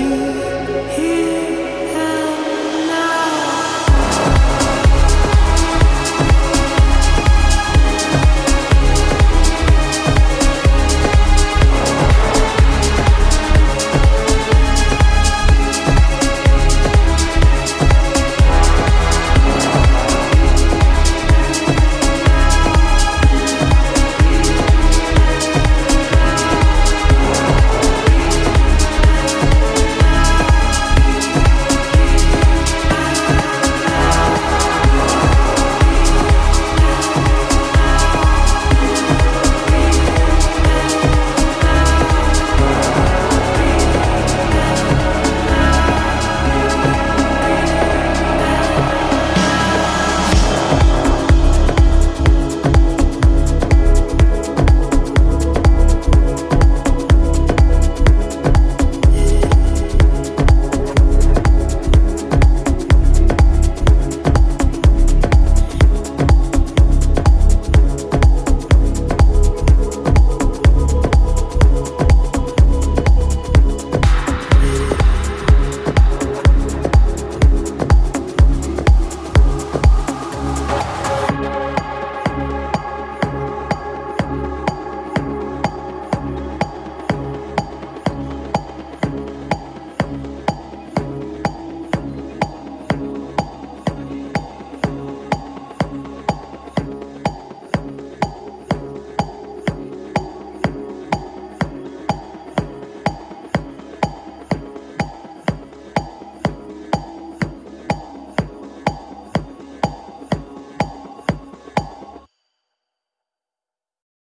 You.